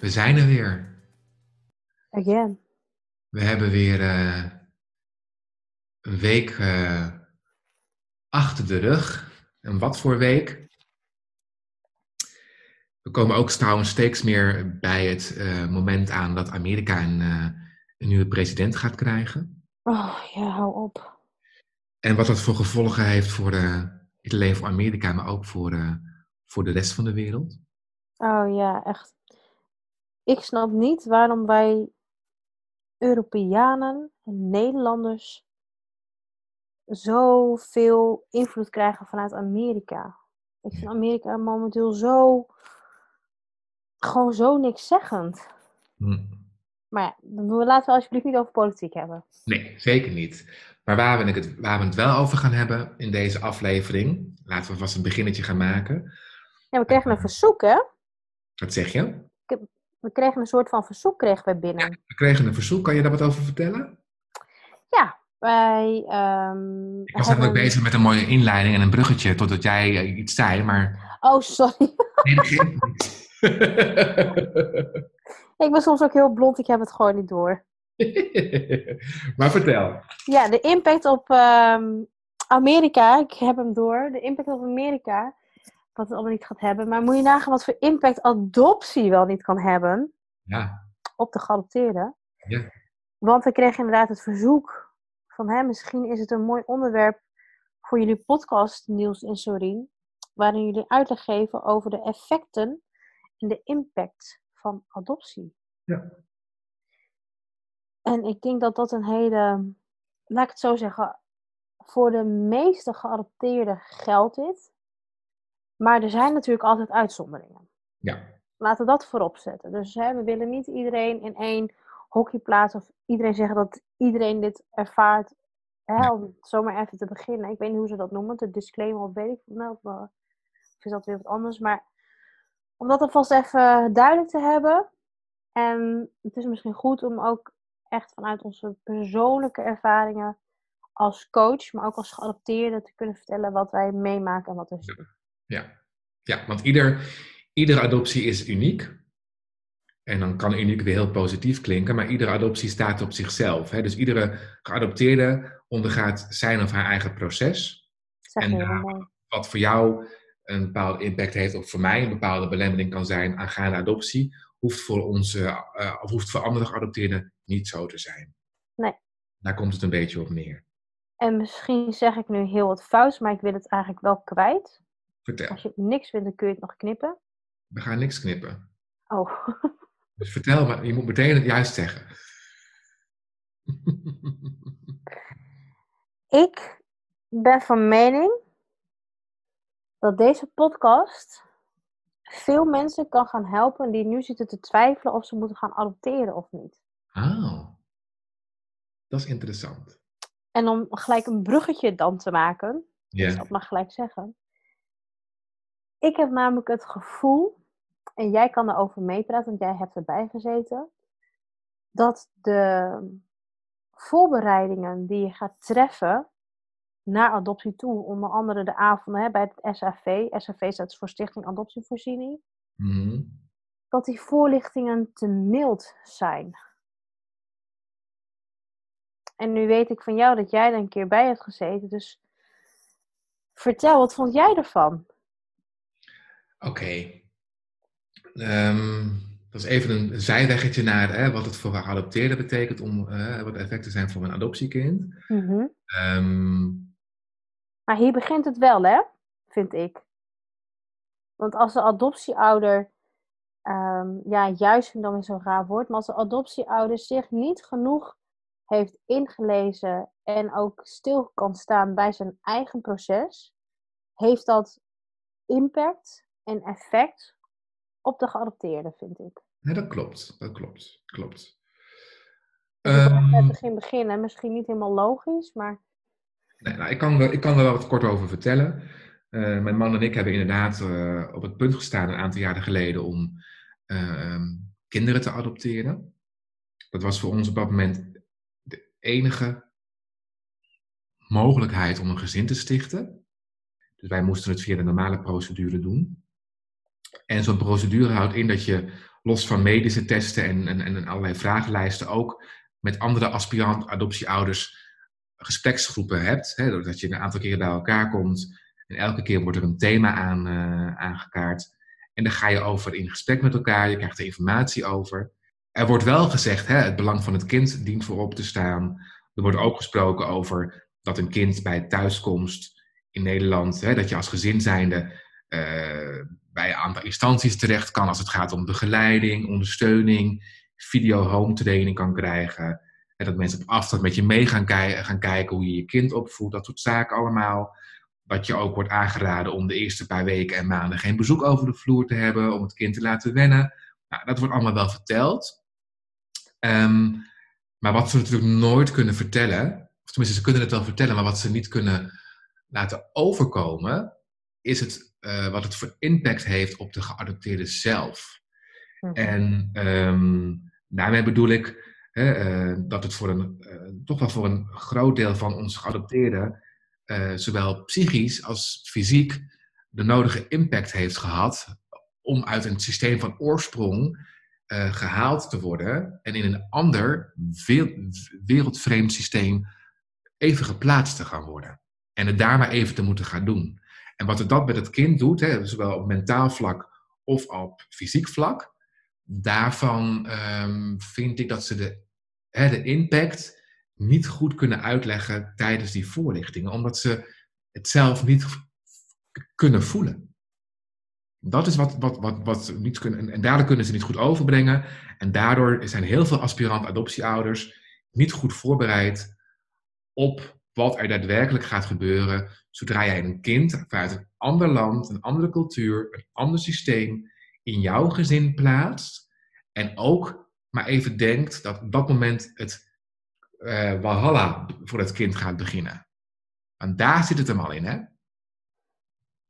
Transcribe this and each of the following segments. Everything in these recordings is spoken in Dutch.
we zijn er weer. Again. We hebben weer uh, een week uh, achter de rug. En wat voor week? We komen ook trouwens steeds meer bij het uh, moment aan dat Amerika een, een nieuwe president gaat krijgen. Oh ja, hou op. En wat dat voor gevolgen heeft voor niet alleen voor Amerika, maar ook voor, voor de rest van de wereld. Oh ja, echt. Ik snap niet waarom wij Europeanen en Nederlanders zoveel invloed krijgen vanuit Amerika. Ik vind Amerika momenteel zo. gewoon zo niks zeggend. Hm. Maar ja, we laten we alsjeblieft niet over politiek hebben. Nee, zeker niet. Maar waar we, het, waar we het wel over gaan hebben in deze aflevering, laten we vast een beginnetje gaan maken. Ja, we kregen een verzoek, hè? Wat zeg je? We kregen een soort van verzoek kregen we binnen. Ja, we kregen een verzoek. Kan je daar wat over vertellen? Ja, wij. Um, ik was eigenlijk bezig met een mooie inleiding en een bruggetje totdat jij uh, iets zei, maar. Oh, sorry. Nee, dat geeft niet. ik ben soms ook heel blond, ik heb het gewoon niet door. maar vertel. Ja, de impact op um, Amerika, ik heb hem door. De impact op Amerika wat het allemaal niet gaat hebben. Maar moet je nagaan wat voor impact adoptie wel niet kan hebben ja. op de geadopteerden. Ja. Want we kregen inderdaad het verzoek van hè, misschien is het een mooi onderwerp voor jullie podcast, Niels en Sorien, waarin jullie uitleg geven over de effecten en de impact van adoptie. Ja. En ik denk dat dat een hele, laat ik het zo zeggen, voor de meeste geadopteerden geldt dit. Maar er zijn natuurlijk altijd uitzonderingen. Ja. Laten we dat voorop zetten. Dus hè, we willen niet iedereen in één hokje plaatsen of iedereen zeggen dat iedereen dit ervaart. Hè, om zomaar even te beginnen. Ik weet niet hoe ze dat noemen, de disclaimer of weet ik nou, of is dat weer wat anders. Maar om dat alvast even duidelijk te hebben. En het is misschien goed om ook echt vanuit onze persoonlijke ervaringen als coach, maar ook als geadopteerde te kunnen vertellen wat wij meemaken en wat we zien. Ja, ja want ieder, iedere adoptie is uniek. En dan kan uniek weer heel positief klinken, maar iedere adoptie staat op zichzelf. Hè? Dus iedere geadopteerde ondergaat zijn of haar eigen proces. en uh, wat voor jou een bepaalde impact heeft, of voor mij een bepaalde belemmering kan zijn aangaande adoptie, hoeft voor, onze, uh, of hoeft voor andere geadopteerden niet zo te zijn. Nee. Daar komt het een beetje op neer. En misschien zeg ik nu heel wat fout, maar ik wil het eigenlijk wel kwijt. Vertel. Als je niks vindt, dan kun je het nog knippen. We gaan niks knippen. Oh. Dus vertel, maar je moet meteen het juist zeggen. ik ben van mening dat deze podcast veel mensen kan gaan helpen die nu zitten te twijfelen of ze moeten gaan adopteren of niet. Oh, dat is interessant. En om gelijk een bruggetje dan te maken, Ja. dus dat mag gelijk zeggen. Ik heb namelijk het gevoel, en jij kan erover meepraten, want jij hebt erbij gezeten, dat de voorbereidingen die je gaat treffen naar adoptie toe, onder andere de avonden hè, bij het SAV, SAV staat voor Stichting Adoptievoorziening, Mhm. dat die voorlichtingen te mild zijn. En nu weet ik van jou dat jij er een keer bij hebt gezeten, dus vertel, wat vond jij ervan? Oké. Ehm, dat is even een zijweggetje naar hè, wat het voor geadopteerde betekent, om, eh, wat de effecten zijn voor een adoptiekind. Mhm. Ehm, Maar hier begint het wel, hè? Vind ik. Want als de adoptieouder, ehm, ja, juist vind ik dan weer zo'n raar woord, maar als de adoptieouder zich niet genoeg heeft ingelezen en ook stil kan staan bij zijn eigen proces, heeft dat impact en effect op de geadopteerde, vind ik. Nee, dat klopt. Dat klopt. Klopt. Dus bij het begin beginnen. Misschien niet helemaal logisch, maar Nee, nou, ik, kan, er- ik kan er wel wat kort over vertellen. Eh, mijn man en ik hebben inderdaad eh, op het punt gestaan een aantal jaren geleden om ehm, kinderen te adopteren. Dat was voor ons op dat moment de enige mogelijkheid om een gezin te stichten. Dus wij moesten het via de normale procedure doen. En zo'n procedure houdt in dat je los van medische testen en, en, en allerlei vragenlijsten ook met andere aspirant adoptieouders gespreksgroepen hebt. Hè, doordat je een aantal keren bij elkaar komt. En elke keer wordt er een thema aan, eh, aangekaart. En dan ga je over in gesprek met elkaar. Je krijgt er informatie over. Er wordt wel gezegd, hè, het belang van het kind dient voorop te staan. Er wordt ook gesproken over dat een kind bij thuiskomst in Nederland, hè, dat je als gezin zijnde bij een aantal instanties terecht kan als het gaat om begeleiding, ondersteuning, video home training kan krijgen. En dat mensen op afstand met je mee gaan, gaan kijken hoe je je kind opvoedt, dat soort zaken allemaal. Dat je ook wordt aangeraden om de eerste paar weken en maanden geen bezoek over de vloer te hebben, om het kind te laten wennen. Nou, dat wordt allemaal wel verteld. Ehm, maar wat ze natuurlijk nooit kunnen vertellen, of tenminste ze kunnen het wel vertellen, maar wat ze niet kunnen laten overkomen, is het, eh, wat het voor impact heeft op de geadopteerde zelf. Mhm. En ehm, daarmee bedoel ik eh, dat het voor een, eh, toch wel voor een groot deel van onze geadopteerden, zowel psychisch als fysiek, de nodige impact heeft gehad om uit een systeem van oorsprong eh, gehaald te worden en in een ander we- wereldvreemd systeem even geplaatst te gaan worden. En het daar maar even te moeten gaan doen. En wat het dat met het kind doet, hè, zowel op mentaal vlak of op fysiek vlak, daarvan ehm, vind ik dat ze de, hè, de impact niet goed kunnen uitleggen tijdens die voorlichtingen, omdat ze het zelf niet kunnen voelen. Dat is wat, wat, wat, wat ze niet kunnen, en- en daardoor kunnen ze niet goed overbrengen. En daardoor zijn heel veel aspirant adoptieouders niet goed voorbereid op wat er daadwerkelijk gaat gebeuren zodra jij een kind vanuit een ander land, een andere cultuur, een ander systeem in jouw gezin plaatst. En ook maar even denkt dat op dat moment het eh Walhalla voor het kind gaat beginnen. Want daar zit het hem al in, hè?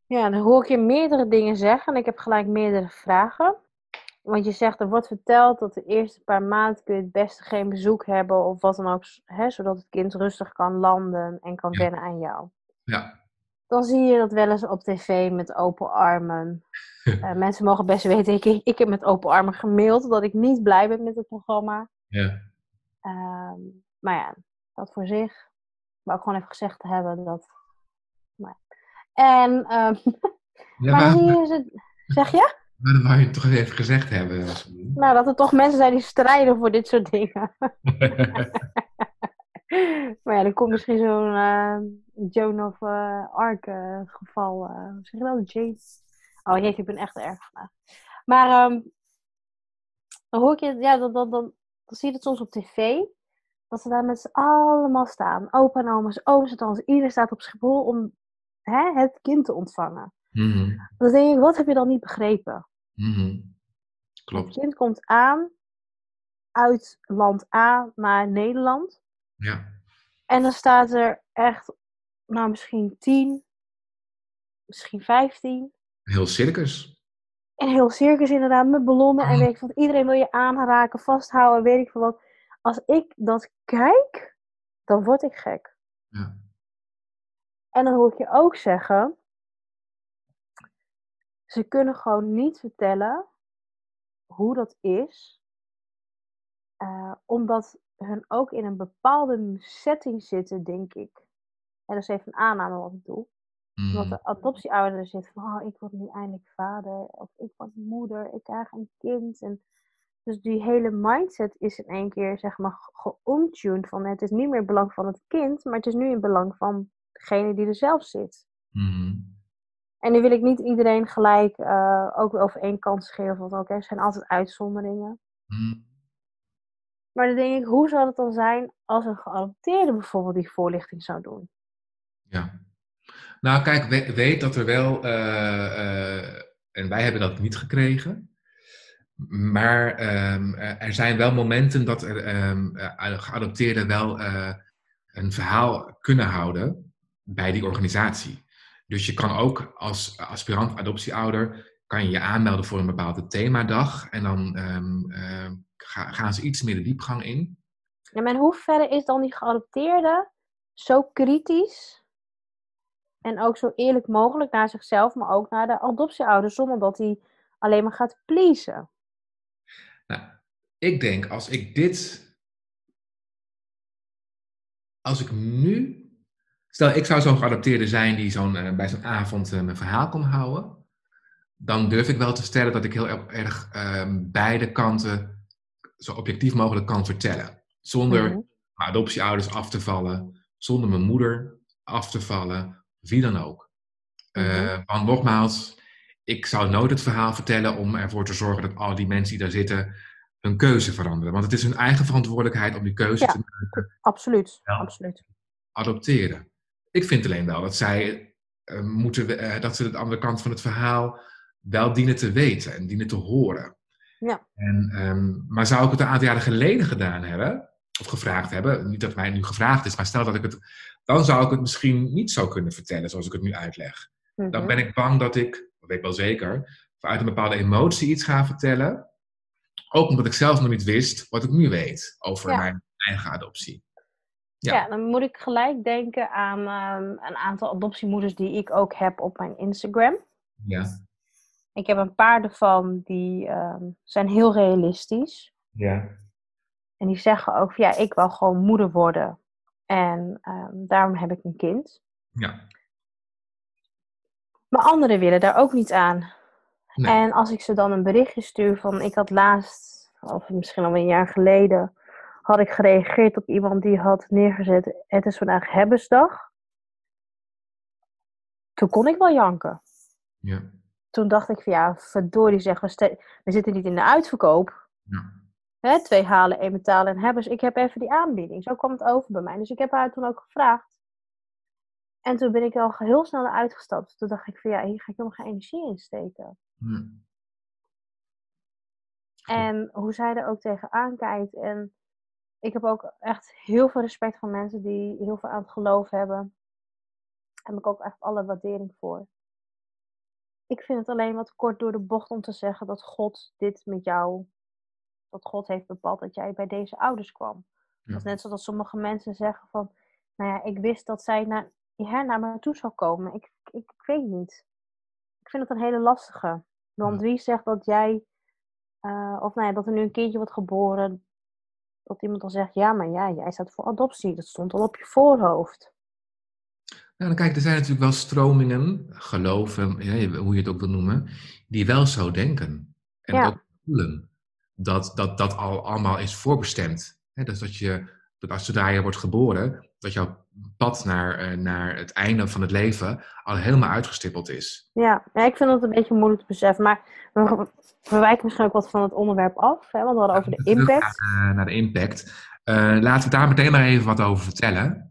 Ja, dan hoor ik je meerdere dingen zeggen en ik heb gelijk meerdere vragen. Want je zegt, er wordt verteld dat de eerste paar maanden kun je het beste geen bezoek hebben of wat dan ook, hè, zodat het kind rustig kan landen en kan Ja. wennen aan jou. Ja. Dan zie je dat wel eens op tv met open armen. Eh, mensen mogen best weten, ik, ik heb met open armen gemaild dat ik niet blij ben met het programma. Ja. Ehm, maar ja, dat voor zich. Maar ook gewoon even gezegd te hebben dat. Maar... En, ja maar zie je ze. Zeg je? maar dat wou je toch even gezegd hebben. Nou, dat er toch mensen zijn die strijden voor dit soort dingen. maar ja, er komt misschien zo'n eh, Joan of Arc eh, geval. hoe zeg je dat? Jane? Oh jeetje, ik ben echt erg vandaag. Maar ehm, dan hoor ik je, ja, dan, dan, dan, dan zie je het soms op tv. Dat ze daar met z'n allemaal staan. Opa en oma's, ooms en tantes. Iedereen staat op Schiphol om hè, het kind te ontvangen. Mhm, Dan denk ik, wat heb je dan niet begrepen? mhm. Het Klopt. kind komt aan uit land A naar Nederland. Ja. En dan staat er echt, nou misschien 10, misschien 15. Heel circus. En heel circus inderdaad, met ballonnen en Mm. weet ik wat. Iedereen wil je aanraken, vasthouden, weet ik veel wat. Als ik dat kijk, dan word ik gek. Ja. En dan hoor ik je ook zeggen, ze kunnen gewoon niet vertellen hoe dat is, eh, omdat hun ook in een bepaalde setting zitten, denk ik. En dat is even een aanname wat ik doe. Omdat Mhm. de adoptieouder er zit van, oh, ik word nu eindelijk vader, of ik word moeder, ik krijg een kind. En dus die hele mindset is in één keer, zeg maar, ge- geomtuned van, het is niet meer in belang van het kind, maar het is nu in belang van degene die er zelf zit. Mhm. En nu wil ik niet iedereen gelijk eh, ook over één kant scheren, want ook, er zijn altijd uitzonderingen. Mhm. Maar dan denk ik, hoe zou het dan zijn als een geadopteerde bijvoorbeeld die voorlichting zou doen? Ja. Nou, kijk, we- weet dat er wel, eh, eh, en wij hebben dat niet gekregen, Maar ehm, er zijn wel momenten dat er um, geadopteerden wel een verhaal kunnen houden bij die organisatie. Dus je kan ook als aspirant adoptieouder kan je je aanmelden voor een bepaalde themadag. En dan um, gaan ze iets meer de diepgang in. Ja, maar in hoeverre is dan die geadopteerde zo kritisch en ook zo eerlijk mogelijk naar zichzelf, maar ook naar de adoptieouders, zonder dat hij alleen maar gaat pleasen? Nou, ik denk als ik dit. Als ik nu. Stel, ik zou zo'n geadopteerde zijn die zo'n, uh, bij zo'n avond uh, mijn verhaal kon houden. Dan durf ik wel te stellen dat ik heel erg uh, beide kanten zo objectief mogelijk kan vertellen. Zonder mm -hmm. mijn adoptieouders af te vallen, zonder mijn moeder af te vallen, wie dan ook. Mm -hmm. want nogmaals, ik zou nooit het verhaal vertellen om ervoor te zorgen dat al die mensen die daar zitten hun keuze veranderen. Want het is hun eigen verantwoordelijkheid om die keuze ja, te maken. Absoluut, absoluut. Adopteren. Ik vind alleen wel dat zij uh, moeten, uh, dat ze de andere kant van het verhaal wel dienen te weten en dienen te horen. Ja. En, um, maar zou ik het een aantal jaren geleden gedaan hebben, of gevraagd hebben, niet dat mij nu gevraagd is, maar stel dat ik het, dan zou ik het misschien niet zo kunnen vertellen zoals ik het nu uitleg. Mm -hmm. Dan ben ik bang dat ik, dat weet ik wel zeker, vanuit een bepaalde emotie iets ga vertellen. Ook omdat ik zelf nog niet wist wat ik nu weet over ja. mijn eigen adoptie. Ja. ja. dan moet ik gelijk denken aan um, een aantal adoptiemoeders die ik ook heb op mijn Instagram. Ja. Ik heb een paar ervan die um, zijn heel realistisch. Ja. En die zeggen ook van ja, ik wil gewoon moeder worden. En um, daarom heb ik een kind. Ja. Maar anderen willen daar ook niet aan. Nee. En als ik ze dan een berichtje stuur van ik had laatst, of misschien al een jaar geleden, had ik gereageerd op iemand die had neergezet, het is vandaag hebbesdag. Toen kon ik wel janken. Ja. Toen dacht ik van ja, verdorie zeg, we, we zitten niet in de uitverkoop. Ja. Hè, twee halen, één betalen en hebbers. Ik heb even die aanbieding. Zo kwam het over bij mij. Dus ik heb haar toen ook gevraagd. En toen ben ik al heel snel uitgestapt. Toen dacht ik van ja, hier ga ik helemaal geen energie in steken. Hm. En hoe zij er ook tegenaan kijkt. En ik heb ook echt heel veel respect voor mensen die heel veel aan het geloof hebben. Daar heb ik ook echt alle waardering voor. Ik vind het alleen wat kort door de bocht om te zeggen dat God dit met jou, dat God heeft bepaald dat jij bij deze ouders kwam. Ja. Dat is net zoals sommige mensen zeggen van, nou ja, ik wist dat zij naar, ja, naar me toe zou komen. Ik, ik, ik weet niet. Ik vind het een hele lastige. Want wie zegt dat jij, uh, of nou ja, dat er nu een kindje wordt geboren, dat iemand dan zegt, ja, maar ja, jij staat voor adoptie. Dat stond al op je voorhoofd. Nou, dan kijk, er zijn natuurlijk wel stromingen, geloven, ja, hoe je het ook wil noemen, die wel zo denken. En ja. ook voelen dat dat, dat al allemaal is voorbestemd. He, dus dat je, dat als zodra je wordt geboren, dat jouw pad naar, uh, naar het einde van het leven al helemaal uitgestippeld is. Ja, ja ik vind het een beetje moeilijk te beseffen. Maar we, wijken misschien ook wat van het onderwerp af. Hè, want we hadden over de impact. Naar, uh, naar de impact. Uh, laten we daar meteen maar even wat over vertellen.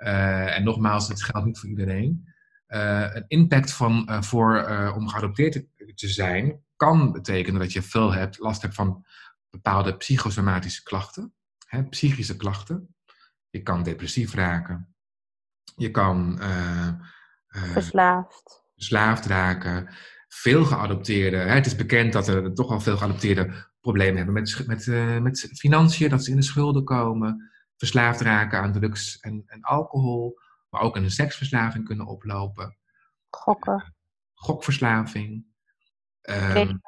Uh, en nogmaals, het geldt niet voor iedereen. Uh, een impact van, uh, voor, om geadopteerd te, te, zijn kan betekenen dat je veel hebt, last hebt van bepaalde psychosomatische klachten, hè, psychische klachten. Je kan depressief raken. Je kan verslaafd. verslaafd raken. Veel geadopteerden. Hè, het is bekend dat er toch al veel geadopteerden problemen hebben met, met, met financiën, dat ze in de schulden komen verslaafd raken aan drugs en, en alcohol, maar ook een seksverslaving kunnen oplopen. Gokken. Uh, gokverslaving. Um,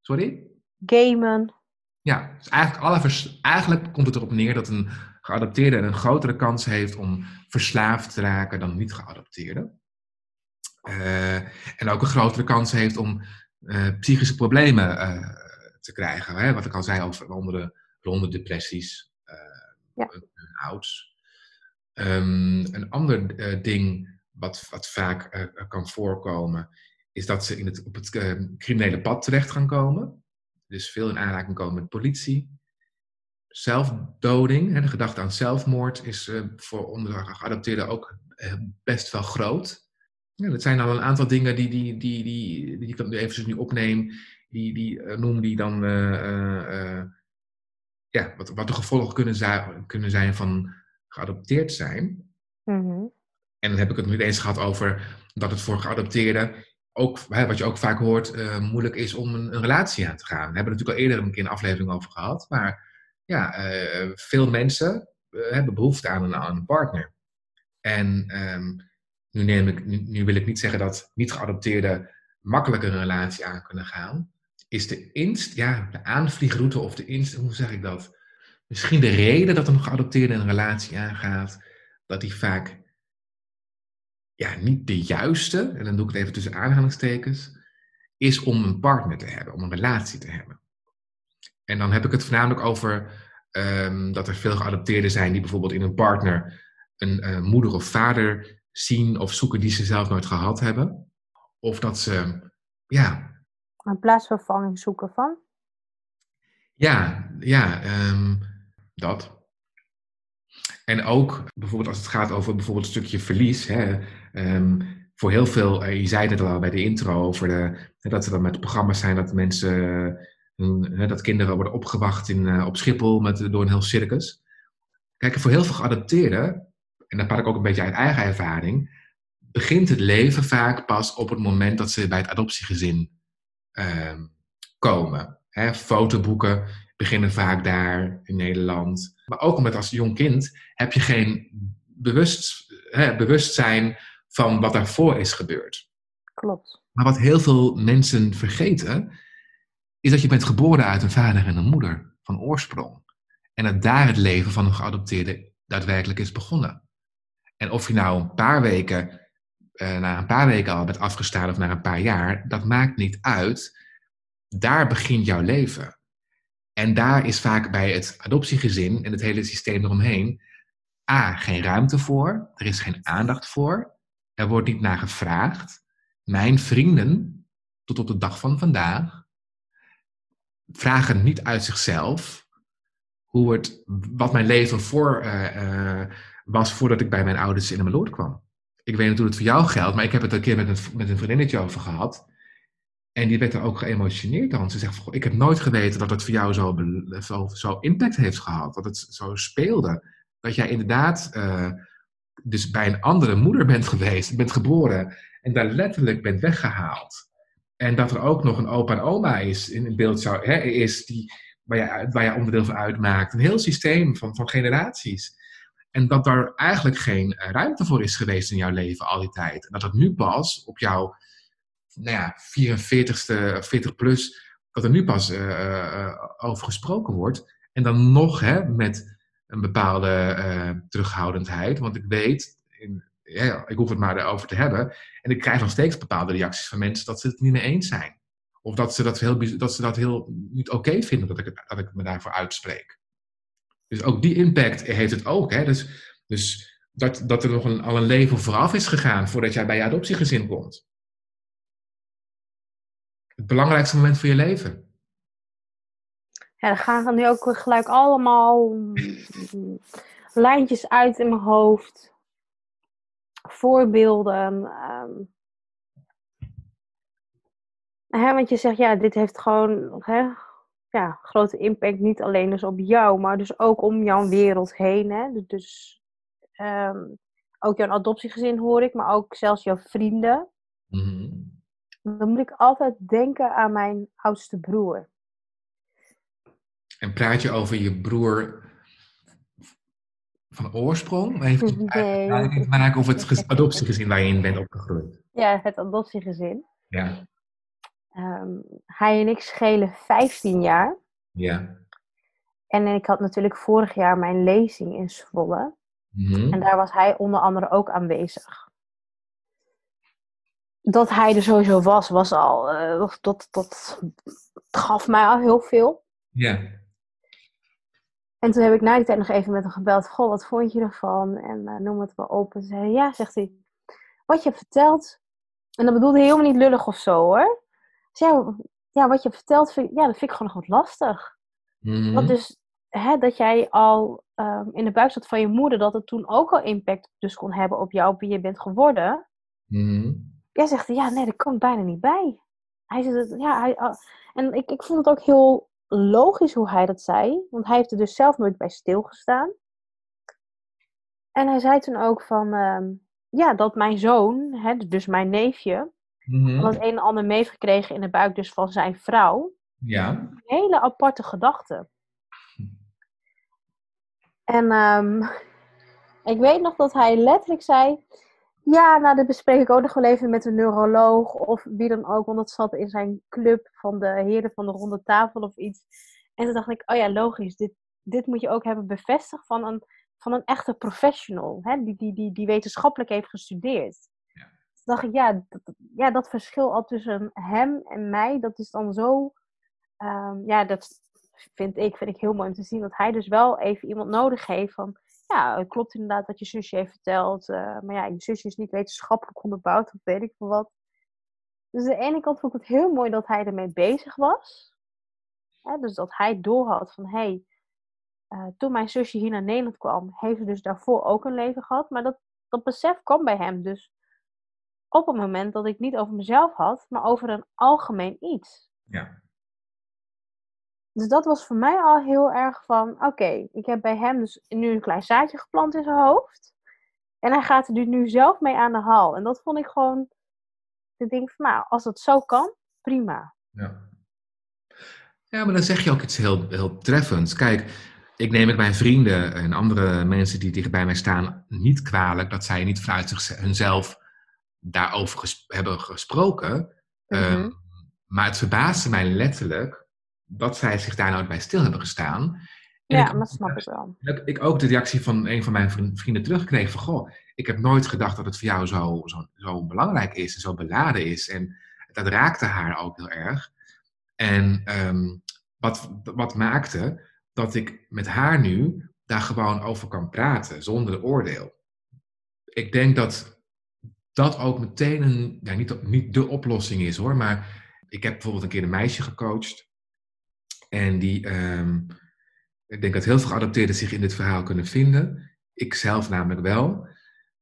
sorry? Gamen. Ja, dus eigenlijk, alle vers, eigenlijk komt het erop neer dat een geadopteerde een grotere kans heeft om verslaafd te raken dan niet geadopteerde. Uh, en ook een grotere kans heeft om uh, psychische problemen uh, te krijgen. Hè? Wat ik al zei over onder de, onder depressies, ja. ouds. Um, een ander uh, ding wat, wat vaak uh, kan voorkomen, is dat ze in het, op het uh, criminele pad terecht gaan komen. Dus veel in aanraking komen met politie. Zelfdoding, hè, de gedachte aan zelfmoord, is voor onder geadopteerden ook best wel groot. Ja, dat zijn al een aantal dingen die, die, die, die, die ik nu even nu opneem, die, die noemde die dan ja, wat, wat de gevolgen kunnen zijn, kunnen zijn van geadopteerd zijn. Mhm. En dan heb ik het niet eens gehad over dat het voor geadopteerden ook, hè, wat je ook vaak hoort, uh, moeilijk is om een, een, relatie aan te gaan. We hebben het natuurlijk al eerder een keer een aflevering over gehad. Maar ja, uh, veel mensen uh, hebben behoefte aan een, aan een partner. En um, nu, neem ik, nu, nu, wil ik niet zeggen dat niet geadopteerden makkelijker een relatie aan kunnen gaan. Is de inst, ja, de aanvliegroute of de inst, hoe zeg ik dat? Misschien de reden dat een geadopteerde een relatie aangaat, dat die vaak ja, niet de juiste, en dan doe ik het even tussen aanhalingstekens, is om een partner te hebben, om een relatie te hebben. En dan heb ik het voornamelijk over um, dat er veel geadopteerden zijn die bijvoorbeeld in een partner een uh, moeder of vader zien of zoeken die ze zelf nooit gehad hebben. Of dat ze, ja. Een plaatsvervanging zoeken van? Ja, ja, um, dat. En ook bijvoorbeeld als het gaat over bijvoorbeeld een stukje verlies. Hè, um, voor heel veel, uh, je zei het al bij de intro, over de, dat er dan met programma's zijn dat mensen, uh, dat kinderen worden opgewacht in, uh, op Schiphol met, door een heel circus. Kijk, voor heel veel geadopteerden, en dat praat ik ook een beetje uit eigen ervaring, begint het leven vaak pas op het moment dat ze bij het adoptiegezin ehm, komen. Hè, fotoboeken beginnen vaak daar in Nederland. Maar ook omdat als jong kind heb je geen bewust, hè, bewustzijn van wat daarvoor is gebeurd. Klopt. Maar wat heel veel mensen vergeten, is dat je bent geboren uit een vader en een moeder van oorsprong. En dat daar het leven van een geadopteerde daadwerkelijk is begonnen. En of je nou een paar weken, eh, na een paar weken al bent afgestaan of na een paar jaar, dat maakt niet uit. Daar begint jouw leven. En daar is vaak bij het adoptiegezin en het hele systeem eromheen A, geen ruimte voor, er is geen aandacht voor, er wordt niet naar gevraagd. Mijn vrienden, tot op de dag van vandaag, vragen niet uit zichzelf hoe het, wat mijn leven voor, uh, uh, was voordat ik bij mijn ouders in mijn lood kwam. Ik weet niet hoe het voor jou geldt, maar ik heb het een keer met een, met een vriendinnetje over gehad. En die werd er ook geëmotioneerd dan. Ze zegt, ik heb nooit geweten dat het voor jou zo, zo, zo impact heeft gehad. Dat het zo speelde. Dat jij inderdaad uh, dus bij een andere moeder bent geweest, bent geboren. En daar letterlijk bent weggehaald. En dat er ook nog een opa en oma is in beeld zou, hè, is die, waar, je onderdeel van uitmaakt. Een heel systeem van, van generaties. En dat daar eigenlijk geen ruimte voor is geweest in jouw leven al die tijd. En dat het nu pas op jouw nou ja, 44ste, 40 plus, dat er nu pas uh, uh, over gesproken wordt. En dan nog hè, met een bepaalde terughoudendheid. Want ik weet, in, ik hoef het maar erover te hebben. En ik krijg nog steeds bepaalde reacties van mensen dat ze het niet mee eens zijn. Of dat ze dat heel, dat ze dat heel niet oké vinden dat ik, dat ik me daarvoor uitspreek. Dus ook die impact heeft het ook. Hè? Dus, dus dat, dat er nog een, al een leven vooraf is gegaan voordat jij bij je adoptiegezin komt het belangrijkste moment van je leven. Ja, er gaan nu ook gelijk allemaal lijntjes uit in mijn hoofd. Voorbeelden. Hè, want je zegt, ja, dit heeft gewoon ja, grote impact. Niet alleen dus op jou, maar dus ook om jouw wereld heen. Hè? Dus, dus um, ook jouw adoptiegezin hoor ik, maar ook zelfs jouw vrienden. Mm dan moet ik altijd denken aan mijn oudste broer. En praat je over je broer van oorsprong? Heeft het nee. te maken of het adoptiegezin waar je in bent opgegroeid? Ja, het adoptiegezin. Ja. Um, hij en ik schelen 15 jaar. Ja. En ik had natuurlijk vorig jaar mijn lezing in Zwolle. Mm -hmm. En daar was hij onder andere ook aanwezig dat hij er sowieso was, was al, uh, dat, dat gaf mij al heel veel. Ja. En toen heb ik na die tijd nog even met hem gebeld. Goh, wat vond je ervan? En uh, noem het maar op. En zei ja, zegt hij. Wat je vertelt. En dat bedoelde hij helemaal niet lullig of zo hoor. Dus ja, ja, wat je vertelt, vind, ja, dat vind ik gewoon nog wat lastig. Mm -hmm. Want dus, hè, dat jij al um, in de buik zat van je moeder, dat het toen ook al impact dus kon hebben op jou, op wie je bent geworden. Mm -hmm. Jij zegt, ja, nee, dat komt bijna niet bij. Hij zegt, ja, hij, En ik, ik vond het ook heel logisch hoe hij dat zei. Want hij heeft er dus zelf nooit bij stilgestaan. En hij zei toen ook van, ehm, ja, dat mijn zoon, hè, dus mijn neefje, Al het een en ander meegekregen in de buik dus van zijn vrouw. Ja. Hele aparte gedachte. En ehm, ik weet nog dat hij letterlijk zei, ja, nou, dat bespreek ik ook nog wel even met een neuroloog of wie dan ook, want dat zat in zijn club van de heren van de ronde tafel of iets. En toen dacht ik, oh ja, logisch, dit, dit moet je ook hebben bevestigd van een, van een echte professional, hè, die, die, die, die wetenschappelijk heeft gestudeerd. Dacht ik, ja dat, ja, dat verschil al tussen hem en mij, dat is dan zo, ehm, ja, dat vind ik, vind ik heel mooi om te zien, dat hij dus wel even iemand nodig heeft van, ja, het klopt inderdaad wat je zusje heeft verteld. eh, maar ja, je zusje is niet wetenschappelijk onderbouwd of weet ik veel wat. Dus aan de ene kant vond ik het heel mooi dat hij ermee bezig was. Dus dat hij doorhad van, hé, hey, eh, toen mijn zusje hier naar Nederland kwam, heeft ze dus daarvoor ook een leven gehad. Maar dat, dat besef kwam bij hem dus op het moment dat ik niet over mezelf had, maar over een algemeen iets. Ja. Dus dat was voor mij al heel erg van, oké, ik heb bij hem dus nu een klein zaadje geplant in zijn hoofd. En hij gaat er nu zelf mee aan de haal. En dat vond ik gewoon, ik denk van, nou, als dat zo kan, prima. Ja. ja, maar dan zeg je ook iets heel, heel treffends. Kijk, ik neem het mijn vrienden en andere mensen die dicht bij mij staan niet kwalijk dat zij niet vanuit zich, hunzelf daarover ges- hebben gesproken. Mhm. Ehm, maar het verbaasde mij letterlijk dat zij zich daar nooit bij stil hebben gestaan. En Ja, ik, dat snap ik wel. dat ik ook de reactie van een van mijn vri- vrienden terugkreeg van, goh, ik heb nooit gedacht dat het voor jou zo, zo, zo belangrijk is en zo beladen is. En dat raakte haar ook heel erg. En ehm, wat, wat maakte dat ik met haar nu daar gewoon over kan praten, zonder oordeel. Ik denk dat dat ook meteen een, ja, niet, niet de oplossing is hoor, maar ik heb bijvoorbeeld een keer een meisje gecoacht. En die, ehm, ik denk dat heel veel geadopteerden zich in dit verhaal kunnen vinden. Ik zelf namelijk wel.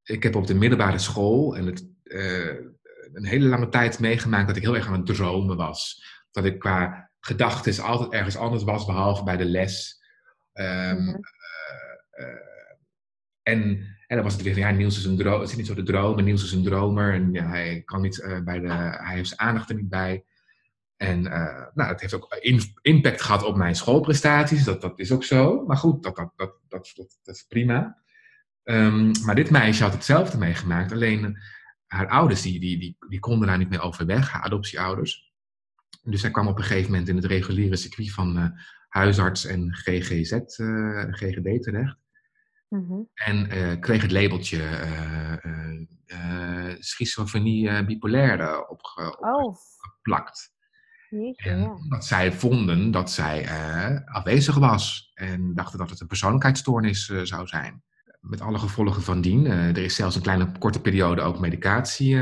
Ik heb op de middelbare school en het, eh, een hele lange tijd meegemaakt dat ik heel erg aan het dromen was. Dat ik qua gedachten altijd ergens anders was, behalve bij de les. Ehm, Mhm. eh, eh, en, en dan was het weer ja, Niels is een droom, het is niet zo de droom, Niels is een dromer. En ja, hij kan niet eh, bij de, hij heeft zijn aandacht er niet bij. En eh, nou, dat heeft ook impact gehad op mijn schoolprestaties, dat, dat is ook zo. Maar goed, dat, dat, dat, dat, dat, dat is prima. Ehm, maar dit meisje had hetzelfde meegemaakt, alleen eh, haar ouders die, die, die, die konden daar niet meer over weg, haar adoptieouders. Dus zij kwam op een gegeven moment in het reguliere circuit van huisarts en GGZ, GGD terecht. Mhm. En eh, kreeg het labeltje eh, schizofrenie bipolaire opge- Oh, opgeplakt. jeetje, En ja. omdat zij vonden dat zij afwezig was en dachten dat het een persoonlijkheidsstoornis zou zijn. Met alle gevolgen van dien. Er is zelfs een kleine korte periode ook medicatie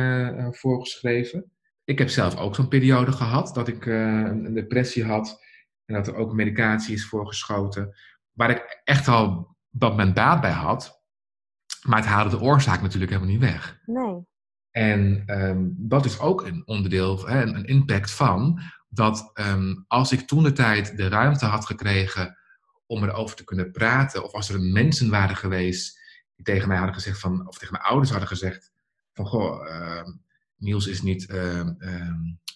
voorgeschreven. Ik heb zelf ook zo'n periode gehad dat ik een depressie had en dat er ook medicatie is voorgeschoten. Waar ik echt al dat mijn baat bij had. Maar het haalde de oorzaak natuurlijk helemaal niet weg. Nee. En ehm, dat is ook een onderdeel, hè, een, een impact van, dat ehm, als ik toen de tijd de ruimte had gekregen om erover te kunnen praten, of als er mensen waren geweest die tegen mij hadden gezegd van, of tegen mijn ouders hadden gezegd van, goh, ehm, Niels is niet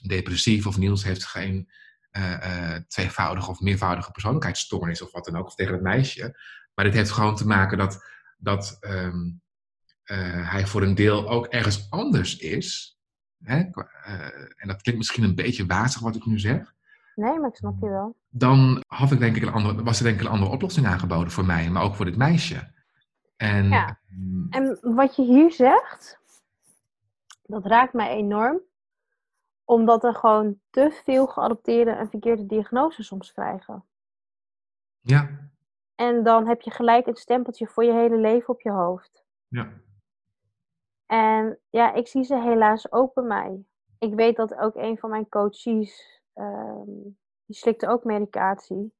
depressief of Niels heeft geen eh, eh, tweevoudige of meervoudige persoonlijkheidsstoornis of wat dan ook, of tegen het meisje. Maar dit heeft gewoon te maken dat, dat ehm, eh, hij voor een deel ook ergens anders is. Hè? eh, en dat klinkt misschien een beetje wazig wat ik nu zeg. Nee, maar ik snap je wel. Dan had ik denk ik een andere, was er denk ik een andere oplossing aangeboden voor mij, maar ook voor dit meisje. En Ja. mm, En wat je hier zegt, dat raakt mij enorm. Omdat er gewoon te veel geadopteerden een verkeerde diagnose soms krijgen. ja, En dan heb je gelijk een stempeltje voor je hele leven op je hoofd. ja, En ja, ik zie ze helaas ook bij mij. Ik weet dat ook een van mijn coaches, ehm, die slikte ook medicatie.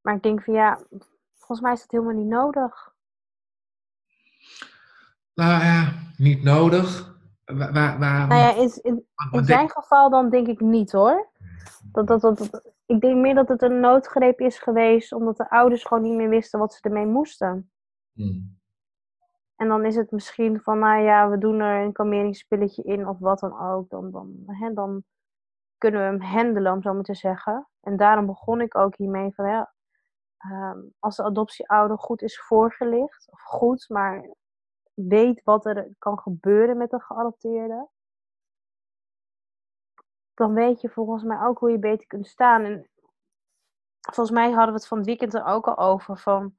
Maar ik denk van ja, volgens mij is dat helemaal niet nodig. nou ja, niet nodig. Waar, waar, Nou ja, in, in, zijn geval dan denk ik niet hoor. Dat, dat, dat, dat- ik denk meer dat het een noodgreep is geweest, omdat de ouders gewoon niet meer wisten wat ze ermee moesten. Hmm. En dan is het misschien van, nou ja, we doen er een kalmeringspilletje in of wat dan ook. Dan, dan, hè, dan kunnen we hem handelen, om zo maar te zeggen. En daarom begon ik ook hiermee van, ja, ehm, als de adoptieouder goed is voorgelicht, of goed, maar weet wat er kan gebeuren met de geadopteerde, dan weet je volgens mij ook hoe je beter kunt staan. En volgens mij hadden we het van het weekend er ook al over van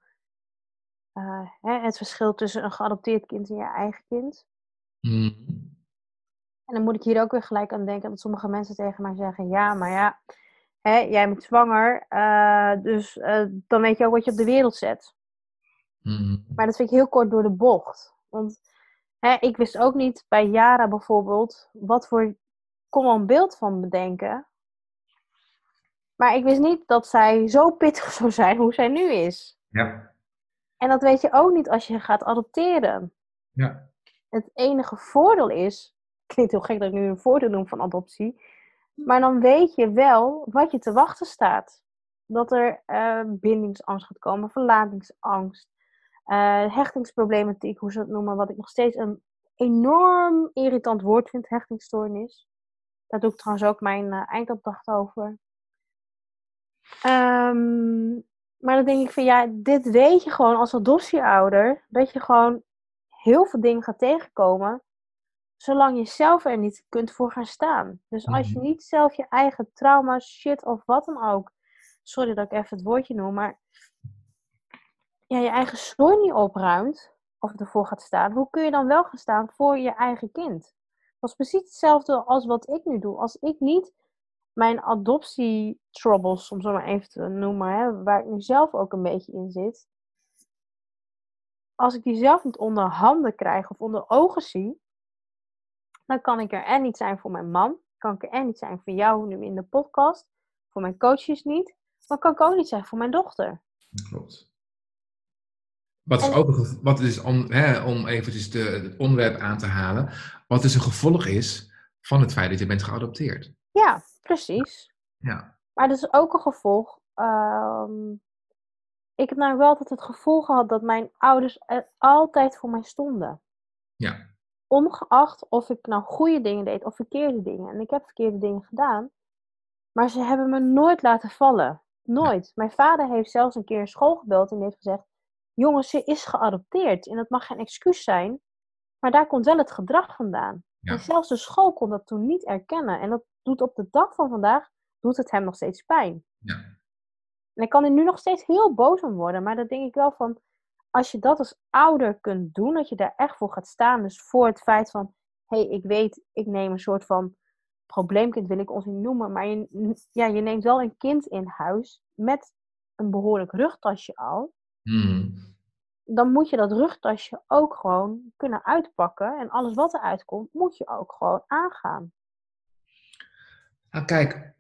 eh, hè, het verschil tussen een geadopteerd kind en je eigen kind. Hmm. En dan moet ik hier ook weer gelijk aan denken dat sommige mensen tegen mij zeggen: Ja, maar ja, hè, jij bent zwanger, eh, dus eh, dan weet je ook wat je op de wereld zet. Hmm. Maar dat vind ik heel kort door de bocht. Want hè, ik wist ook niet bij Yara bijvoorbeeld wat voor. Ik kon wel een beeld van bedenken. Maar ik wist niet dat zij zo pittig zou zijn hoe zij nu is. Ja. En dat weet je ook niet als je gaat adopteren. Ja. Het enige voordeel is, klinkt heel gek dat ik nu een voordeel noem van adoptie, maar dan weet je wel wat je te wachten staat. Dat er eh, bindingsangst gaat komen, verlatingsangst, eh, hechtingsproblematiek, hoe ze het noemen, wat ik nog steeds een enorm irritant woord vind, hechtingsstoornis. Daar doe ik trouwens ook mijn eh, eindopdracht over. Ehm, maar dan denk ik van ja, dit weet je gewoon als adoptieouder, dat je gewoon heel veel dingen gaat tegenkomen, zolang je zelf er niet kunt voor gaan staan. Dus als je Mhm. niet zelf je eigen trauma, shit of wat dan ook, sorry dat ik even het woordje noem, maar ja, je eigen zooi niet opruimt of ervoor gaat staan, hoe kun je dan wel gaan staan voor je eigen kind? Is precies hetzelfde als wat ik nu doe. Als ik niet mijn adoptie-troubles, om zo maar even te noemen, hè, waar ik nu zelf ook een beetje in zit, als ik die zelf niet onder handen krijg of onder ogen zie, dan kan ik er en niet zijn voor mijn man, kan ik er en niet zijn voor jou nu in de podcast, voor mijn coaches niet, maar kan ik ook niet zijn voor mijn dochter. Klopt. Wat is ook wat is om, hè, om eventjes de, het onderwerp aan te halen, wat dus een gevolg is van het feit dat je bent geadopteerd. Ja, precies. Ja. Maar dat is ook een gevolg. ehm, ik heb nou wel altijd het gevoel gehad dat mijn ouders er altijd voor mij stonden. Ja. Ongeacht of ik nou goede dingen deed of verkeerde dingen. En ik heb verkeerde dingen gedaan. Maar ze hebben me nooit laten vallen. Nooit. Mijn vader heeft zelfs een keer school gebeld en heeft gezegd: Jongens, ze is geadopteerd. En dat mag geen excuus zijn. Maar daar komt wel het gedrag vandaan. Ja. En zelfs de school kon dat toen niet erkennen. En dat doet op de dag van vandaag doet het hem nog steeds pijn. Ja. En ik kan er nu nog steeds heel boos om worden. Maar dan denk ik wel van, als je dat als ouder kunt doen, dat je daar echt voor gaat staan. Dus voor het feit van, hé, hey, ik weet, ik neem een soort van probleemkind, wil ik ons niet noemen. Maar je, ja, je neemt wel een kind in huis met een behoorlijk rugtasje al. Hmm. Dan moet je dat rugtasje ook gewoon kunnen uitpakken. En alles wat eruit komt, moet je ook gewoon aangaan. Nou, kijk.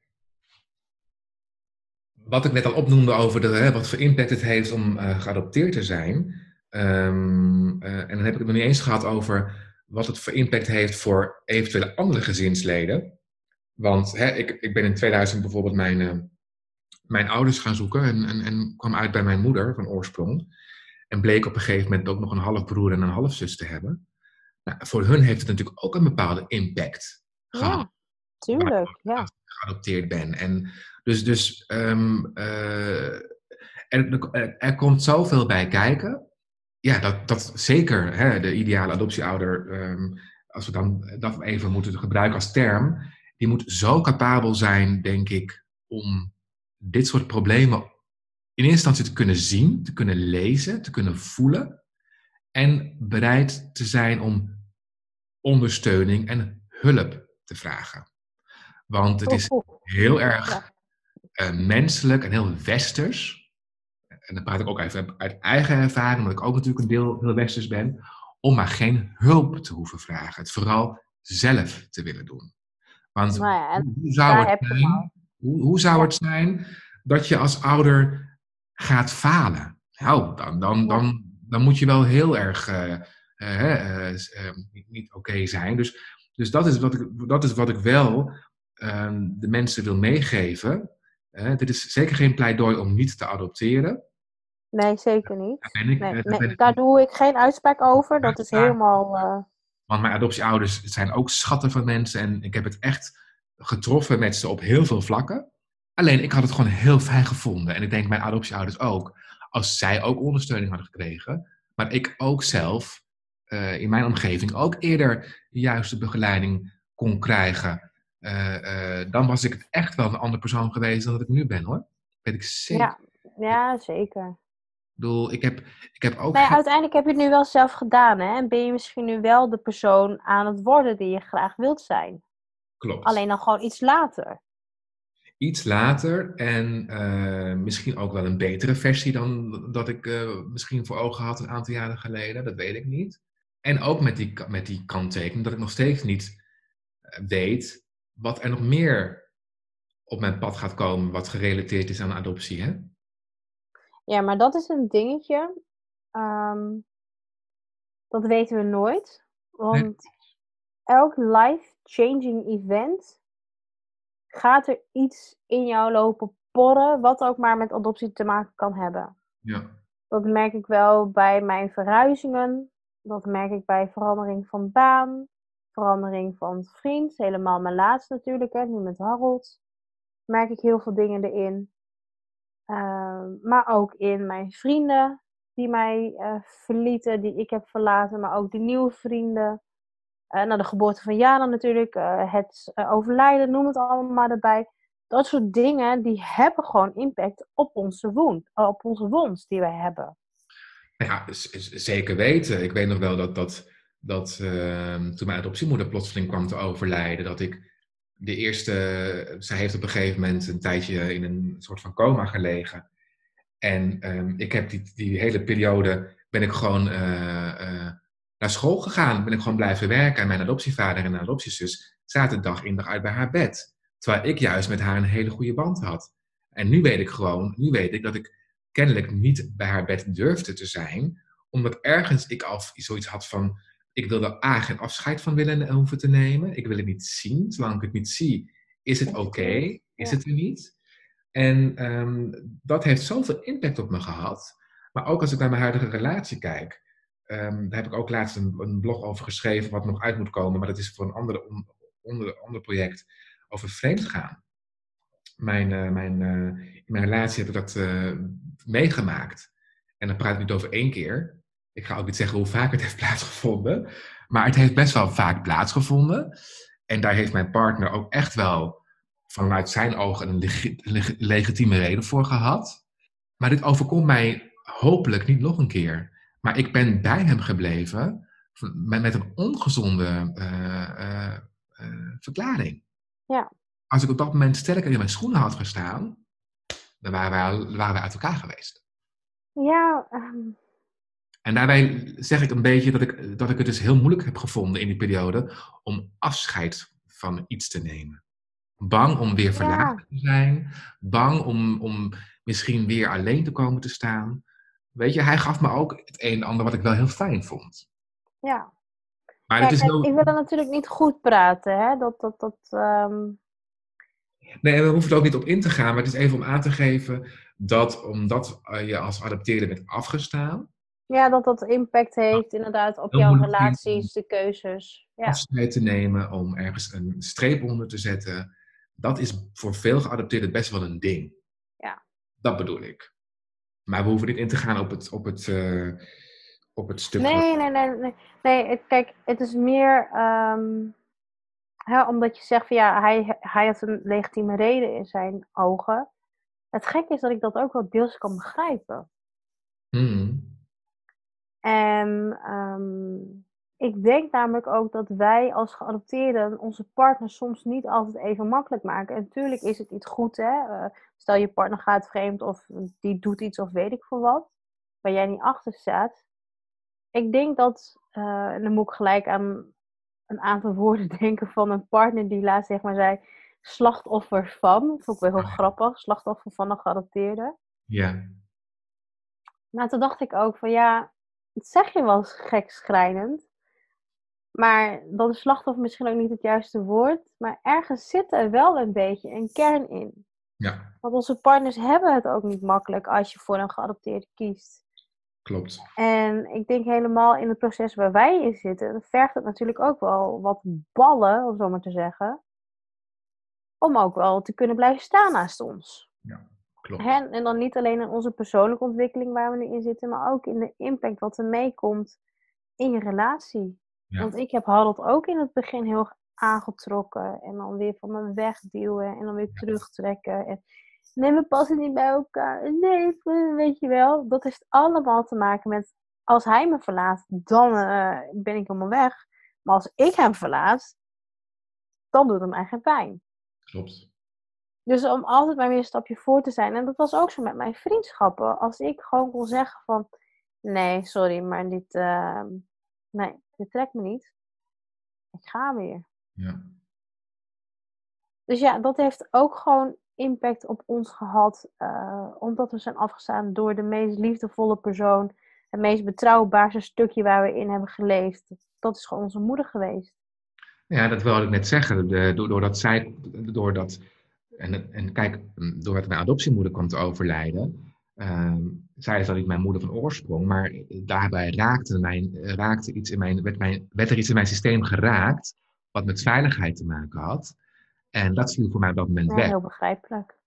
Wat ik net al opnoemde over de, hè, wat voor impact het heeft om eh, geadopteerd te zijn. Ehm, eh, en dan heb ik het nog niet eens gehad over wat het voor impact heeft voor eventuele andere gezinsleden. Want hè, ik, ik ben in 2000 bijvoorbeeld mijn, eh, mijn ouders gaan zoeken en, en, en kwam uit bij mijn moeder van oorsprong. En bleek op een gegeven moment ook nog een halfbroer en een halfzus te hebben. Nou, voor hun heeft het natuurlijk ook een bepaalde impact gehad Ja, tuurlijk. Ja. geadopteerd ben. En dus, dus ehm, eh, er, er, er komt zoveel bij kijken. Ja, dat, dat zeker hè, de ideale adoptieouder, ehm, als we dan dat even moeten gebruiken als term, die moet zo capabel zijn, denk ik, om dit soort problemen in eerste instantie te kunnen zien, te kunnen lezen, te kunnen voelen en bereid te zijn om ondersteuning en hulp te vragen. Want het is Oeh, oeh. heel erg eh, menselijk en heel westers. En dan praat ik ook even uit eigen ervaring, omdat ik ook natuurlijk een deel heel westers ben. Om maar geen hulp te hoeven vragen. Het vooral zelf te willen doen. Want Nou ja, hoe, zou, het zijn, hoe, hoe zou het zijn dat je als ouder gaat falen? Nou, dan, dan, dan, dan moet je wel heel erg eh, eh, eh, niet, oké zijn. Dus, dus dat, is wat ik, dat is wat ik wel ehm, de mensen wil meegeven. Dit is zeker geen pleidooi om niet te adopteren. Nee, zeker niet. Daar, ben ik, Nee, ben daar doe ik geen uitspraak over. Dat is helemaal. Want mijn adoptieouders zijn ook schatten van mensen. En ik heb het echt getroffen met ze op heel veel vlakken. Alleen ik had het gewoon heel fijn gevonden. En ik denk mijn adoptieouders ook. Als zij ook ondersteuning hadden gekregen. Maar ik ook zelf eh, in mijn omgeving ook eerder de juiste begeleiding kon krijgen. eh, eh, dan was ik het echt wel een andere persoon geweest dan dat ik nu ben hoor. Weet ik zeker. ja, ja, zeker. Ik bedoel, ik heb, ik heb ook... Geen- uiteindelijk heb je het nu wel zelf gedaan, hè? En ben je misschien nu wel de persoon aan het worden die je graag wilt zijn. Klopt. Alleen dan gewoon iets later. Iets later en eh, misschien ook wel een betere versie dan dat ik eh, misschien voor ogen had een aantal jaren geleden. Dat weet ik niet. En ook met die, met die kanttekening dat ik nog steeds niet eh, weet wat er nog meer op mijn pad gaat komen wat gerelateerd is aan adoptie. Hè? Ja, maar dat is een dingetje. Ehm, dat weten we nooit. Want elk life-changing event gaat er iets in jou lopen porren, wat ook maar met adoptie te maken kan hebben. Ja. Dat merk ik wel bij mijn verhuizingen. Dat merk ik bij verandering van baan. Verandering van vriend. Helemaal mijn laatste natuurlijk, hè, nu met Harold. Merk ik heel veel dingen erin. Ehm, maar ook in mijn vrienden die mij eh, verlieten, die ik heb verlaten, maar ook die nieuwe vrienden. Nou, de geboorte van Jana natuurlijk, eh, het eh, overlijden, noem het allemaal maar erbij. Dat soort dingen, die hebben gewoon impact op onze wond, op onze wond die wij hebben. Nou ja, zeker weten. Ik weet nog wel dat, dat, dat ehm, toen mijn adoptiemoeder plotseling kwam te overlijden, dat ik de eerste, zij heeft op een gegeven moment een tijdje in een soort van coma gelegen. En ehm, ik heb die, die hele periode, ben ik gewoon naar school gegaan, ben ik gewoon blijven werken. En mijn adoptievader en mijn adoptiezus zaten dag in dag uit bij haar bed. Terwijl ik juist met haar een hele goede band had. En nu weet ik gewoon, nu weet ik dat ik kennelijk niet bij haar bed durfde te zijn, omdat ergens ik al zoiets had van, ik wil er A geen afscheid van willen en hoeven te nemen. Ik wil het niet zien. Zolang ik het niet zie, is het oké, is het er niet. En ehm, dat heeft zoveel impact op me gehad. Maar ook als ik naar mijn huidige relatie kijk, ehm, daar heb ik ook laatst een, een blog over geschreven, wat nog uit moet komen, maar dat is voor een andere, on- onder, ander project over vreemdgaan. Mijn, eh, mijn, eh, in mijn relatie heb ik dat eh, meegemaakt. En dan praat ik niet over één keer. Ik ga ook niet zeggen hoe vaak het heeft plaatsgevonden. Maar het heeft best wel vaak plaatsgevonden. En daar heeft mijn partner ook echt wel vanuit zijn ogen een legi- leg- legitieme reden voor gehad. Maar dit overkomt mij hopelijk niet nog een keer. Maar ik ben bij hem gebleven met, met een ongezonde eh, eh, eh, verklaring. Ja. Als ik op dat moment sterker in mijn schoenen had gestaan, dan waren al- waren uit elkaar geweest. Ja, ehm, En daarbij zeg ik een beetje dat ik, dat ik het dus heel moeilijk heb gevonden in die periode om afscheid van iets te nemen. Bang om weer verlaten te zijn. Bang om, om misschien weer alleen te komen te staan. Weet je, hij gaf me ook het een en ander wat ik wel heel fijn vond. ja. Maar het is heel... ik wil er natuurlijk niet goed praten, hè. Dat, dat, dat, ehm, Nee, we hoeven er ook niet op in te gaan, maar het is even om aan te geven dat omdat eh, je als adopteerde bent afgestaan, ja, dat dat impact heeft inderdaad op jouw relaties, de keuzes. Ja, afscheid te nemen, om ergens een streep onder te zetten, dat is voor veel geadopteerden best wel een ding. Ja. Dat bedoel ik. Maar we hoeven niet in te gaan op het, op het, eh, op het stuk. Nee, nee, nee, nee. nee het, kijk, het is meer ehm, hè, omdat je zegt van ja, hij, hij had een legitieme reden in zijn ogen. Het gekke is dat ik dat ook wel deels kan begrijpen. Hmm. En ehm, ik denk namelijk ook dat wij als geadopteerden onze partner soms niet altijd even makkelijk maken. En natuurlijk is het iets goed, hè. Eh, stel je partner gaat vreemd of die doet iets of weet ik veel wat. Waar jij niet achter staat. Ik denk dat, eh, en dan moet ik gelijk aan een aantal woorden denken van een partner die laatst zeg maar zei, slachtoffer van. Dat vond ik wel heel grappig, slachtoffer van een geadopteerde. Ja. Maar toen dacht ik ook van ja, dat zeg je wel eens gekschrijnend. Maar dan is slachtoffer misschien ook niet het juiste woord. Maar ergens zit er wel een beetje een kern in. Ja, Want onze partners hebben het ook niet makkelijk als je voor een geadopteerde kiest. klopt. En ik denk helemaal in het proces waar wij in zitten, vergt het natuurlijk ook wel wat ballen, om zo maar te zeggen. Om ook wel te kunnen blijven staan naast ons. klopt. Hè? En dan niet alleen in onze persoonlijke ontwikkeling waar we nu in zitten, maar ook in de impact wat er meekomt in je relatie. Ja. Want ik heb Harold ook in het begin heel erg aangetrokken. En dan weer van me wegduwen en dan weer terugtrekken. En nee, we passen niet bij elkaar. Nee, weet je wel. Dat heeft allemaal te maken met als hij me verlaat, dan eh, ben ik helemaal weg. Maar als ik hem verlaat, dan doet het hem eigen pijn. Klopt. Dus om altijd maar weer een stapje voor te zijn. En dat was ook zo met mijn vriendschappen. Als ik gewoon kon zeggen van... Nee, sorry, maar dit... eh, nee, dit trekt me niet. Ik ga weer. Ja. Dus ja, dat heeft ook gewoon impact op ons gehad. eh, omdat we zijn afgestaan door de meest liefdevolle persoon. Het meest betrouwbaarste stukje waar we in hebben geleefd. Dat is gewoon onze moeder geweest. Ja, dat wilde ik net zeggen. De, do- doordat zij, doordat, en, en kijk, doordat mijn adoptiemoeder kwam te overlijden, ehm, zij is dan niet mijn moeder van oorsprong, maar daarbij raakte, mijn, raakte iets in mijn, werd, mijn, werd er iets in mijn systeem geraakt wat met veiligheid te maken had. En dat viel voor mij op dat moment Ja, weg. heel begrijpelijk.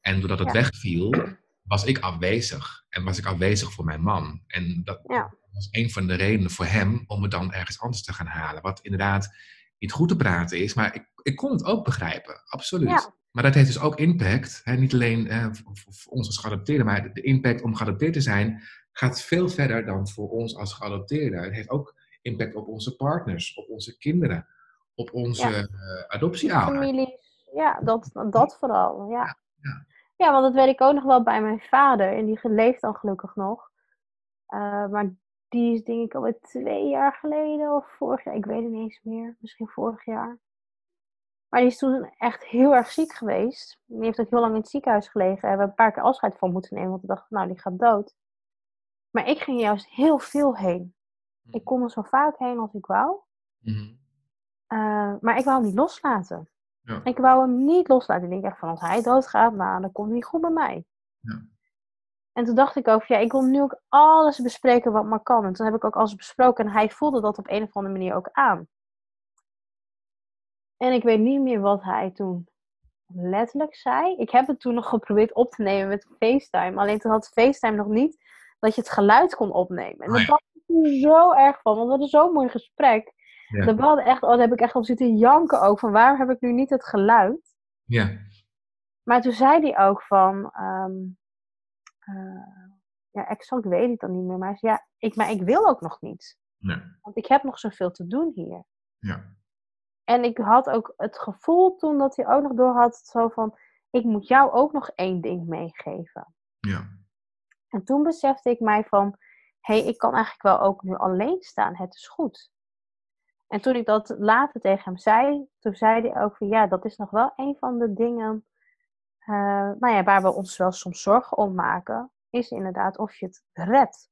En doordat het Ja. wegviel, was ik afwezig. En was ik afwezig voor mijn man. En dat Ja. was een van de redenen voor hem om me dan ergens anders te gaan halen. Wat inderdaad niet goed te praten is, maar ik, ik kon het ook begrijpen. Absoluut. Maar dat heeft dus ook impact. Hè? Niet alleen eh, voor, ons als geadopteerden, maar de impact om geadopteerd te zijn gaat veel verder dan voor ons als geadopteerden. Het heeft ook impact op onze partners, op onze kinderen, op onze Ja. eh, adoptieouders. Families. Ja, dat, dat vooral. Ja. Ja. ja, want dat weet ik ook nog wel bij mijn vader. En die leeft dan gelukkig nog. Eh, maar die is denk ik alweer twee jaar geleden of vorig jaar. Ik weet het niet eens meer. Misschien vorig jaar. Maar die is toen echt heel erg ziek geweest. Die heeft ook heel lang in het ziekenhuis gelegen. Hebben we een paar keer afscheid van moeten nemen. Want we dachten, nou, die gaat dood. Maar ik ging juist heel veel heen. Ik kon er zo vaak heen als ik wou. Mhm. Eh, maar ik wou hem niet loslaten. Ja. Ik wou hem niet loslaten. Ik denk echt van als hij doodgaat, nou, dan komt het niet goed bij mij. Ja. En toen dacht ik ook, ja, ik wil nu ook alles bespreken wat maar kan. En toen heb ik ook alles besproken en hij voelde dat op een of andere manier ook aan. En ik weet niet meer wat hij toen letterlijk zei. Ik heb het toen nog geprobeerd op te nemen met FaceTime. Alleen toen had FaceTime nog niet dat je het geluid kon opnemen. En Oh daar dacht ik toen zo erg van, want we hadden zo'n mooi gesprek. Ja. Hadden echt, oh, daar heb ik echt op zitten janken ook. Van waarom heb ik nu niet het geluid? Ja. Maar toen zei hij ook van... ehm, eh, ja, exact weet ik dan niet meer. Maar hij zei, ja, ik, maar ik wil ook nog niet. Ja. Want ik heb nog zoveel te doen hier. Ja. En ik had ook het gevoel toen dat hij ook nog door had... Zo van, ik moet jou ook nog één ding meegeven. Ja. En toen besefte ik mij van... Hé, hey, ik kan eigenlijk wel ook nu alleen staan. Het is goed. En toen ik dat later tegen hem zei, toen zei hij ook van ja, dat is nog wel een van de dingen eh, nou ja, waar we ons wel soms zorgen om maken, is inderdaad of je het redt.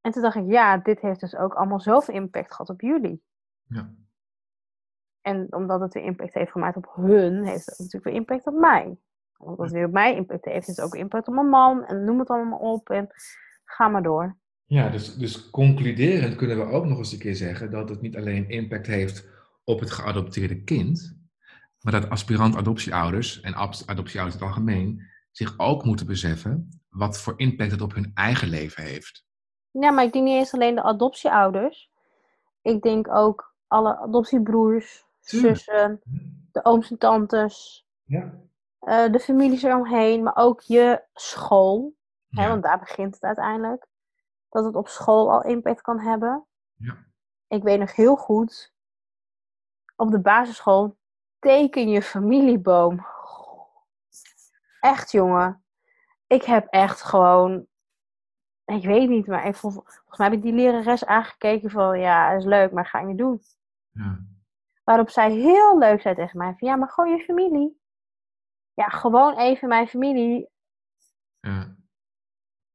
En toen dacht ik, ja, dit heeft dus ook allemaal zoveel impact gehad op jullie. Ja. En omdat het weer impact heeft gemaakt op hun, heeft het natuurlijk weer impact op mij. Omdat het weer op mij impact heeft, heeft het ook impact op mijn man. En noem het allemaal op en ga maar door. Ja, dus, dus concluderend kunnen we ook nog eens een keer zeggen dat het niet alleen impact heeft op het geadopteerde kind, maar dat aspirant adoptieouders en adoptieouders in het algemeen zich ook moeten beseffen wat voor impact het op hun eigen leven heeft. Ja, maar ik denk niet eens alleen de adoptieouders. Ik denk ook alle adoptiebroers, Tuurlijk. zussen, de ooms en tantes, Ja. eh, de families eromheen, maar ook je school. Hè, want daar begint het uiteindelijk. Dat het op school al impact kan hebben. Ja. Ik weet nog heel goed, op de basisschool teken je familieboom. Echt jongen. Ik heb echt gewoon, ik weet niet, maar ik, vol- volgens mij heb ik die lerares aangekeken van, ja, is leuk, maar ga ik niet doen. Ja. Waarop zij heel leuk zei tegen mij van, ja, maar gewoon je familie. Ja, gewoon even mijn familie. Ja.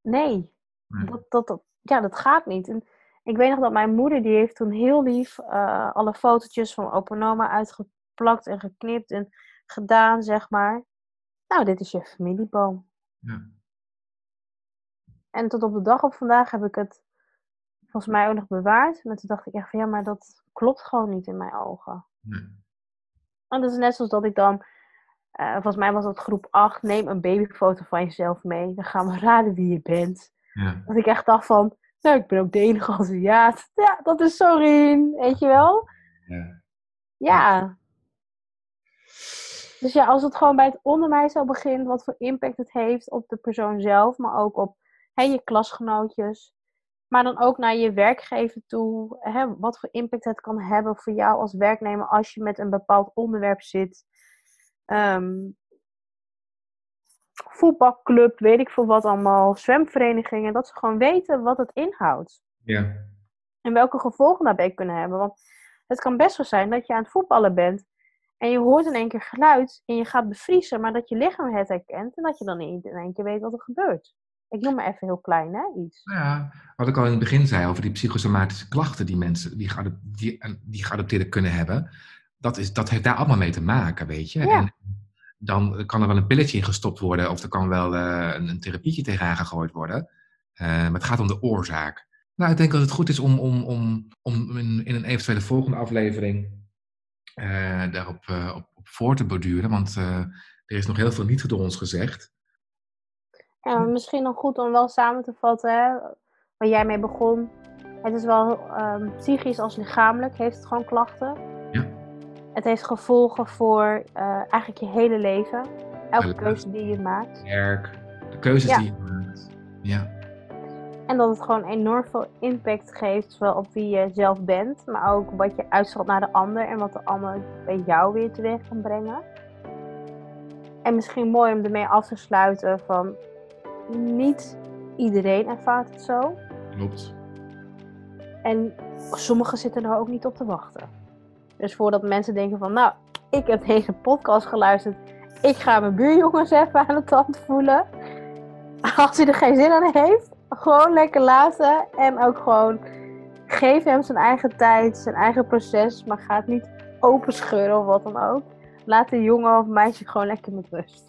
Nee, Nee. dat, dat, dat, ja, dat gaat niet. En Ik weet nog dat mijn moeder, die heeft toen heel lief uh, alle fotootjes van opa en oma uitgeplakt en geknipt en gedaan, zeg maar. Nou, dit is je familieboom. Ja. En tot op de dag op vandaag heb ik het volgens mij ook nog bewaard. Maar toen dacht ik echt van ja, maar dat klopt gewoon niet in mijn ogen. Nee. En dat is net zoals dat ik dan, uh, volgens mij was dat groep 8, neem een babyfoto van jezelf mee. Dan gaan we raden wie je bent. Ja. Dat ik echt dacht van, nou, ik ben ook de enige Aziat. Ja, dat is Sorien, weet je wel? Ja. Ja. Dus ja, als het gewoon bij het onderwijs al begint, wat voor impact het heeft op de persoon zelf, maar ook op hè, je klasgenootjes. Maar dan ook naar je werkgever toe. Hè, wat voor impact het kan hebben voor jou als werknemer als je met een bepaald onderwerp zit. Um, voetbalclub, weet ik veel wat allemaal, zwemverenigingen, dat ze gewoon weten wat het inhoudt. Ja. En welke gevolgen daarbij kunnen hebben. Want het kan best wel zijn dat je aan het voetballen bent en je hoort in één keer geluid en je gaat bevriezen, maar dat je lichaam het herkent en dat je dan niet in één keer weet wat er gebeurt. Ik noem maar even heel klein, hè, iets. Nou ja, wat ik al in het begin zei over die psychosomatische klachten die mensen die, die, die geadopteerden kunnen hebben, dat, is, dat heeft daar allemaal mee te maken, weet je. Ja. En dan kan er wel een pilletje in gestopt worden of er kan wel uh, een, een, therapietje tegenaan gegooid worden. Uh, maar het gaat om de oorzaak. Nou, ik denk dat het goed is om, om, om, om in, in een eventuele volgende aflevering uh, daarop op, op, voor te borduren, want er is nog heel veel niet door ons gezegd. Ja, misschien nog goed om wel samen te vatten, hè, waar jij mee begon. Het is wel um, psychisch als lichamelijk, heeft het gewoon klachten. Ja. Het heeft gevolgen voor uh, eigenlijk je hele leven. Elke keuze die je maakt. Werk, de keuzes die je maakt. Ja. En dat het gewoon enorm veel impact geeft, zowel op wie je zelf bent, maar ook wat je uitstraalt naar de ander en wat de ander bij jou weer teweeg kan brengen. En misschien mooi om ermee af te sluiten van niet iedereen ervaart het zo. Klopt. En sommigen zitten er ook niet op te wachten. Dus voordat mensen denken van, nou, ik heb deze podcast geluisterd. Ik ga mijn buurjongens even aan de tand voelen. Als hij er geen zin aan heeft, gewoon lekker laten. En ook gewoon geef hem zijn eigen tijd, zijn eigen proces. Maar ga het niet openscheuren of wat dan ook. Laat de jongen of meisje gewoon lekker met rust.